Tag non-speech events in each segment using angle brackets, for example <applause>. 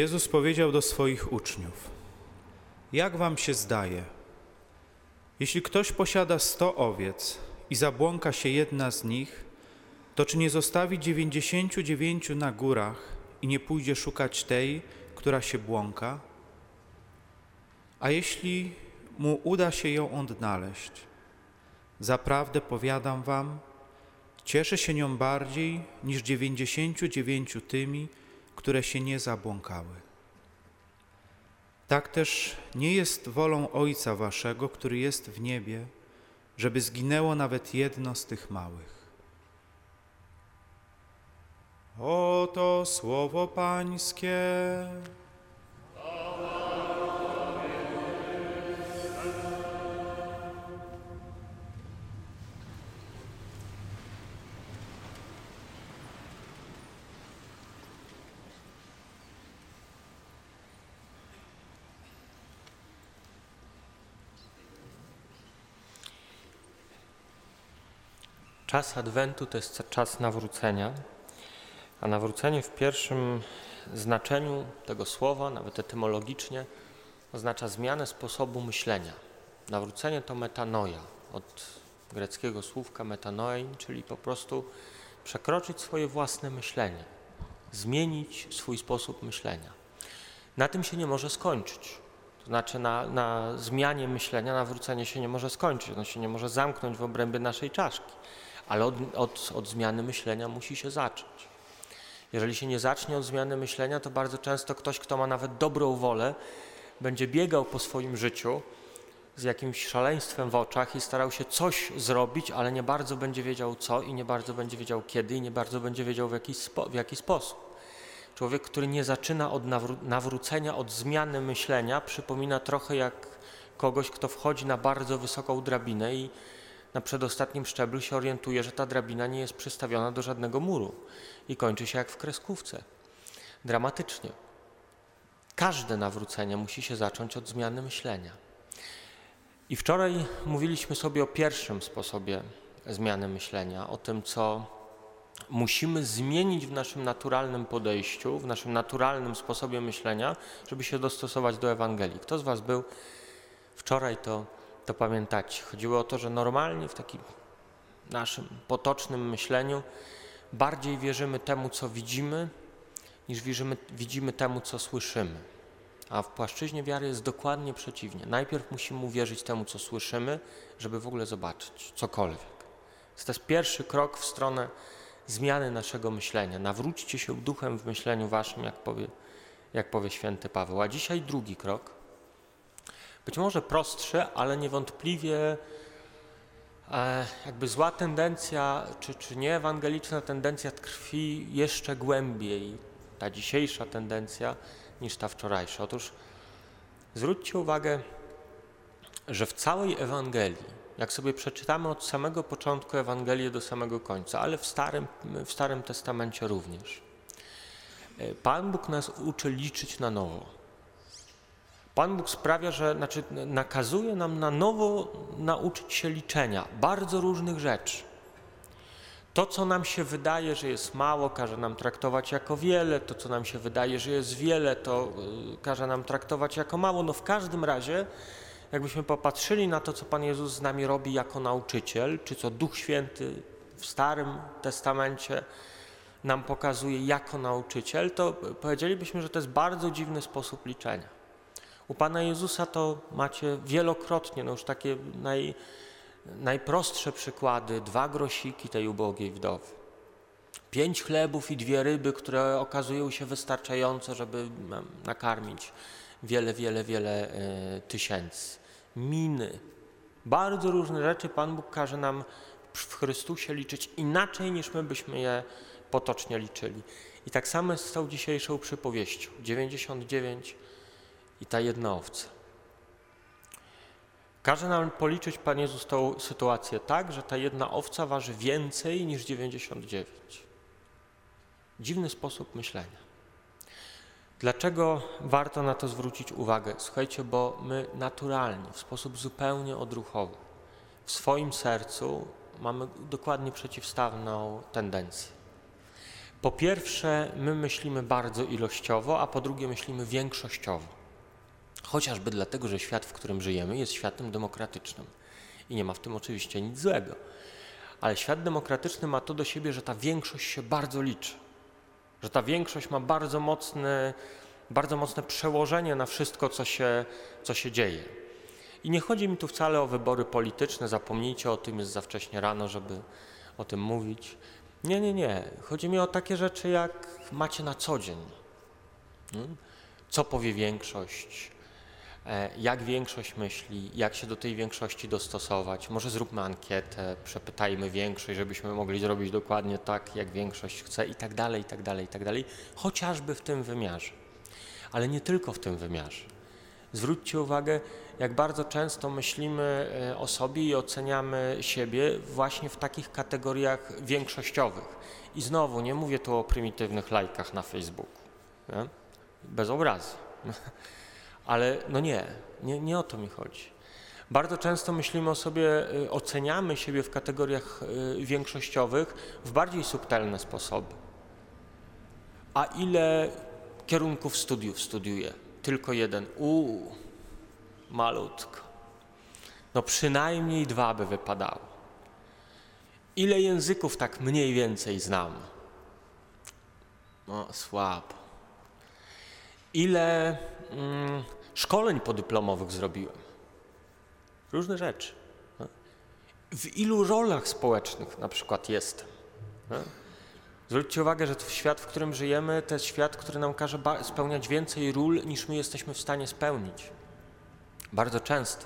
Jezus powiedział do swoich uczniów: Jak wam się zdaje? Jeśli ktoś posiada sto owiec i zabłąka się jedna z nich, to czy nie zostawi dziewięćdziesięciu dziewięciu na górach i nie pójdzie szukać tej, która się błąka? A jeśli mu uda się ją odnaleźć, zaprawdę powiadam wam, cieszy się nią bardziej niż dziewięćdziesięciu dziewięciu tymi, które się nie zabłąkały. Tak też nie jest wolą Ojca Waszego, który jest w niebie, żeby zginęło nawet jedno z tych małych. Oto słowo Pańskie. Czas Adwentu to jest czas nawrócenia, a nawrócenie w pierwszym znaczeniu tego słowa, nawet etymologicznie, oznacza zmianę sposobu myślenia. Nawrócenie to metanoia, od greckiego słówka metanoin, czyli po prostu przekroczyć swoje własne myślenie, zmienić swój sposób myślenia. Na tym się nie może skończyć. To znaczy na, na zmianie myślenia nawrócenie się nie może skończyć, ono się nie może zamknąć w obrębie naszej czaszki ale od, od, od zmiany myślenia musi się zacząć. Jeżeli się nie zacznie od zmiany myślenia, to bardzo często ktoś, kto ma nawet dobrą wolę, będzie biegał po swoim życiu z jakimś szaleństwem w oczach i starał się coś zrobić, ale nie bardzo będzie wiedział co i nie bardzo będzie wiedział kiedy i nie bardzo będzie wiedział w jaki, spo, w jaki sposób. Człowiek, który nie zaczyna od nawró nawrócenia, od zmiany myślenia, przypomina trochę jak kogoś, kto wchodzi na bardzo wysoką drabinę i na przedostatnim szczeblu się orientuje, że ta drabina nie jest przystawiona do żadnego muru i kończy się jak w kreskówce. Dramatycznie. Każde nawrócenie musi się zacząć od zmiany myślenia. I wczoraj mówiliśmy sobie o pierwszym sposobie zmiany myślenia, o tym, co musimy zmienić w naszym naturalnym podejściu, w naszym naturalnym sposobie myślenia, żeby się dostosować do Ewangelii. Kto z Was był wczoraj, to to pamiętacie. Chodziło o to, że normalnie w takim naszym potocznym myśleniu bardziej wierzymy temu, co widzimy, niż wierzymy, widzimy temu, co słyszymy. A w płaszczyźnie wiary jest dokładnie przeciwnie. Najpierw musimy uwierzyć temu, co słyszymy, żeby w ogóle zobaczyć cokolwiek. To jest pierwszy krok w stronę zmiany naszego myślenia. Nawróćcie się duchem w myśleniu waszym, jak powie, jak powie święty Paweł. A dzisiaj drugi krok – być może prostsze, ale niewątpliwie e, jakby zła tendencja, czy, czy nie ewangeliczna tendencja tkwi jeszcze głębiej, ta dzisiejsza tendencja, niż ta wczorajsza. Otóż zwróćcie uwagę, że w całej Ewangelii, jak sobie przeczytamy od samego początku Ewangelię do samego końca, ale w Starym, w Starym Testamencie również, e, Pan Bóg nas uczy liczyć na nowo. Pan Bóg sprawia, że znaczy nakazuje nam na nowo nauczyć się liczenia bardzo różnych rzeczy. To, co nam się wydaje, że jest mało, każe nam traktować jako wiele, to, co nam się wydaje, że jest wiele, to y, każe nam traktować jako mało. No w każdym razie, jakbyśmy popatrzyli na to, co Pan Jezus z nami robi jako nauczyciel, czy co Duch Święty w Starym Testamencie nam pokazuje jako nauczyciel, to powiedzielibyśmy, że to jest bardzo dziwny sposób liczenia. U Pana Jezusa to macie wielokrotnie, no już takie naj, najprostsze przykłady, dwa grosiki tej ubogiej wdowy. Pięć chlebów i dwie ryby, które okazują się wystarczające, żeby nakarmić wiele, wiele, wiele e, tysięcy. Miny. Bardzo różne rzeczy Pan Bóg każe nam w Chrystusie liczyć inaczej niż my byśmy je potocznie liczyli. I tak samo jest z tą dzisiejszą przypowieścią. 99 i ta jedna owca. Każe nam policzyć Pan Jezus tą sytuację tak, że ta jedna owca waży więcej niż 99. Dziwny sposób myślenia. Dlaczego warto na to zwrócić uwagę? Słuchajcie, bo my naturalnie, w sposób zupełnie odruchowy, w swoim sercu mamy dokładnie przeciwstawną tendencję. Po pierwsze, my myślimy bardzo ilościowo, a po drugie, myślimy większościowo. Chociażby dlatego, że świat, w którym żyjemy, jest światem demokratycznym. I nie ma w tym oczywiście nic złego. Ale świat demokratyczny ma to do siebie, że ta większość się bardzo liczy. Że ta większość ma bardzo mocne, bardzo mocne przełożenie na wszystko, co się, co się dzieje. I nie chodzi mi tu wcale o wybory polityczne, zapomnijcie o tym, jest za wcześnie rano, żeby o tym mówić. Nie, nie, nie. Chodzi mi o takie rzeczy, jak macie na co dzień. Hmm? Co powie większość, jak większość myśli, jak się do tej większości dostosować. Może zróbmy ankietę, przepytajmy większość, żebyśmy mogli zrobić dokładnie tak, jak większość chce i tak dalej, i tak dalej, i tak dalej. Chociażby w tym wymiarze. Ale nie tylko w tym wymiarze. Zwróćcie uwagę, jak bardzo często myślimy e, o sobie i oceniamy siebie właśnie w takich kategoriach większościowych. I znowu nie mówię tu o prymitywnych lajkach na Facebooku, nie? bez obrazu. <laughs> Ale no nie, nie, nie o to mi chodzi. Bardzo często myślimy o sobie, e, oceniamy siebie w kategoriach e, większościowych w bardziej subtelne sposoby. A ile kierunków studiów studiuję? Tylko jeden. Uuu, malutko. No przynajmniej dwa by wypadało. Ile języków tak mniej więcej znam? No słabo. Ile mm, szkoleń podyplomowych zrobiłem? Różne rzeczy. W ilu rolach społecznych na przykład jestem? No. Zwróćcie uwagę, że świat, w którym żyjemy, to jest świat, który nam każe spełniać więcej ról, niż my jesteśmy w stanie spełnić. Bardzo często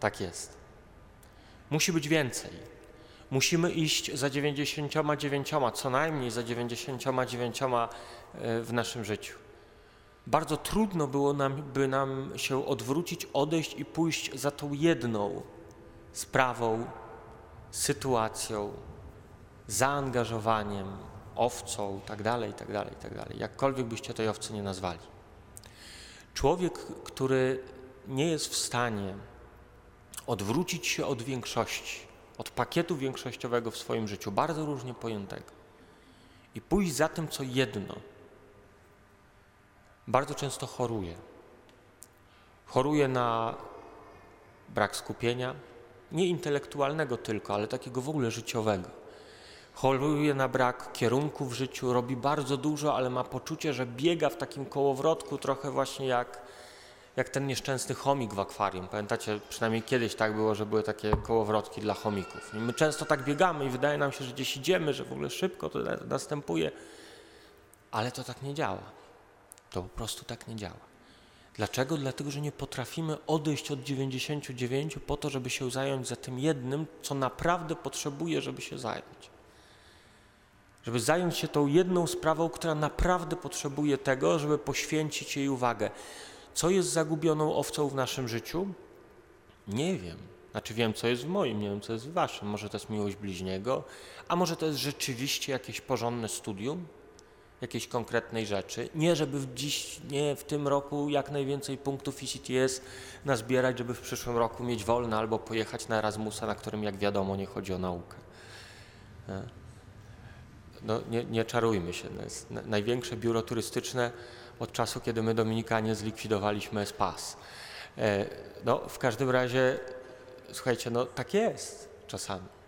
tak jest. Musi być więcej. Musimy iść za 99, co najmniej za 99 e, w naszym życiu. Bardzo trudno było nam, by nam się odwrócić, odejść i pójść za tą jedną sprawą, sytuacją, zaangażowaniem, owcą, tak dalej, tak dalej, tak dalej. Jakkolwiek byście tej owcy nie nazwali. Człowiek, który nie jest w stanie odwrócić się od większości, od pakietu większościowego w swoim życiu, bardzo różnie pojętego, i pójść za tym, co jedno, bardzo często choruje. Choruje na brak skupienia, nie intelektualnego tylko, ale takiego w ogóle życiowego. Choruje na brak kierunku w życiu, robi bardzo dużo, ale ma poczucie, że biega w takim kołowrotku, trochę właśnie jak jak ten nieszczęsny chomik w akwarium. Pamiętacie, przynajmniej kiedyś tak było, że były takie kołowrotki dla chomików. I my często tak biegamy i wydaje nam się, że gdzieś idziemy, że w ogóle szybko to następuje. Ale to tak nie działa. To po prostu tak nie działa. Dlaczego? Dlatego, że nie potrafimy odejść od 99 po to, żeby się zająć za tym jednym, co naprawdę potrzebuje, żeby się zająć. Żeby zająć się tą jedną sprawą, która naprawdę potrzebuje tego, żeby poświęcić jej uwagę. Co jest zagubioną owcą w naszym życiu? Nie wiem. Znaczy wiem, co jest w moim, nie wiem, co jest w waszym. Może to jest miłość bliźniego, a może to jest rzeczywiście jakieś porządne studium jakiejś konkretnej rzeczy. Nie, żeby w dziś, nie w tym roku jak najwięcej punktów ECTS nazbierać, żeby w przyszłym roku mieć wolne albo pojechać na Erasmusa, na którym jak wiadomo nie chodzi o naukę. No, nie, nie czarujmy się. Największe biuro turystyczne od czasu, kiedy my Dominikanie zlikwidowaliśmy ESPAS. E, no, w każdym razie, słuchajcie, no tak jest czasami.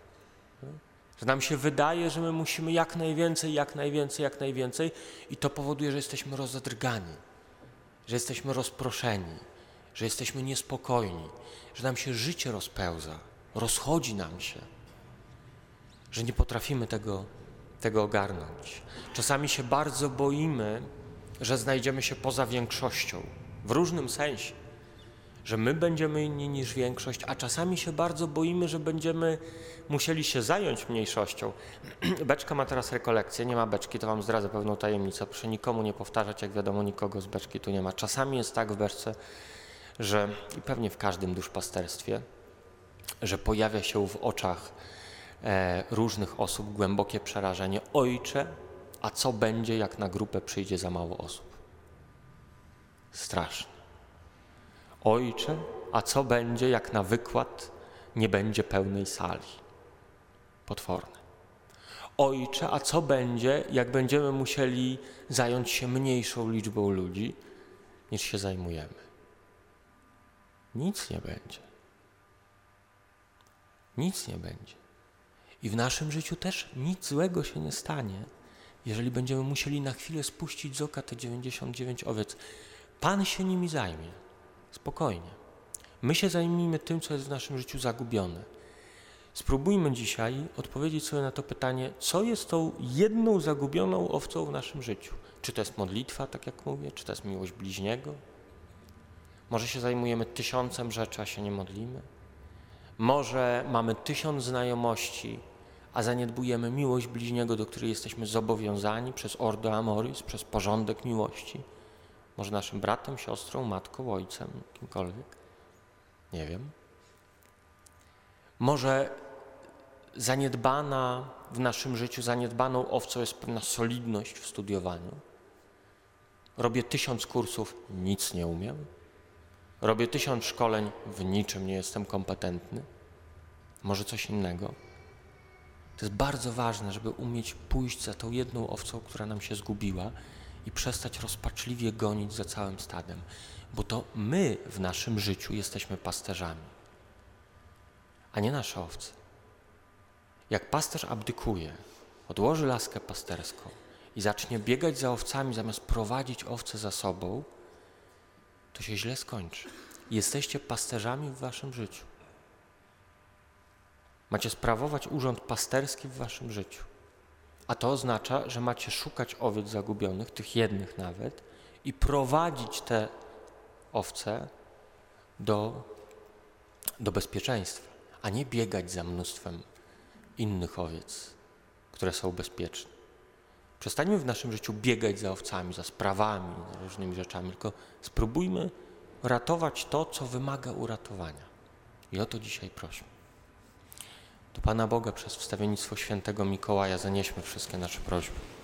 Że nam się wydaje, że my musimy jak najwięcej, jak najwięcej, jak najwięcej i to powoduje, że jesteśmy rozedrgani, że jesteśmy rozproszeni, że jesteśmy niespokojni, że nam się życie rozpełza, rozchodzi nam się, że nie potrafimy tego, tego ogarnąć. Czasami się bardzo boimy że znajdziemy się poza większością, w różnym sensie, że my będziemy inni niż większość, a czasami się bardzo boimy, że będziemy musieli się zająć mniejszością. <clears throat> Beczka ma teraz rekolekcję, nie ma beczki, to wam zdradzę pewną tajemnicę, proszę nikomu nie powtarzać, jak wiadomo, nikogo z beczki tu nie ma. Czasami jest tak w beczce, że i pewnie w każdym duszpasterstwie, że pojawia się w oczach e, różnych osób głębokie przerażenie. Ojcze, a co będzie, jak na grupę przyjdzie za mało osób? Straszne. Ojcze, a co będzie, jak na wykład nie będzie pełnej sali? Potworne. Ojcze, a co będzie, jak będziemy musieli zająć się mniejszą liczbą ludzi, niż się zajmujemy? Nic nie będzie. Nic nie będzie. I w naszym życiu też nic złego się nie stanie, jeżeli będziemy musieli na chwilę spuścić z oka te 99 owiec. Pan się nimi zajmie. Spokojnie. My się zajmijmy tym, co jest w naszym życiu zagubione. Spróbujmy dzisiaj odpowiedzieć sobie na to pytanie, co jest tą jedną zagubioną owcą w naszym życiu. Czy to jest modlitwa, tak jak mówię, czy to jest miłość bliźniego? Może się zajmujemy tysiącem rzeczy, a się nie modlimy? Może mamy tysiąc znajomości, a zaniedbujemy miłość bliźniego, do której jesteśmy zobowiązani przez Ordo Amoris, przez porządek miłości? Może naszym bratem, siostrą, matką, ojcem, kimkolwiek? Nie wiem. Może zaniedbana w naszym życiu, zaniedbaną owcą jest pewna solidność w studiowaniu. Robię tysiąc kursów, nic nie umiem. Robię tysiąc szkoleń, w niczym nie jestem kompetentny. Może coś innego. To jest bardzo ważne, żeby umieć pójść za tą jedną owcą, która nam się zgubiła i przestać rozpaczliwie gonić za całym stadem, bo to my w naszym życiu jesteśmy pasterzami, a nie nasze owce. Jak pasterz abdykuje, odłoży laskę pasterską i zacznie biegać za owcami zamiast prowadzić owce za sobą, to się źle skończy. Jesteście pasterzami w waszym życiu. Macie sprawować urząd pasterski w waszym życiu. A to oznacza, że macie szukać owiec zagubionych, tych jednych nawet, i prowadzić te owce do, do bezpieczeństwa, a nie biegać za mnóstwem innych owiec, które są bezpieczne. Przestańmy w naszym życiu biegać za owcami, za sprawami, za różnymi rzeczami, tylko spróbujmy ratować to, co wymaga uratowania. I o to dzisiaj prośmy. Do Pana Boga przez wstawiennictwo świętego Mikołaja zanieśmy wszystkie nasze prośby.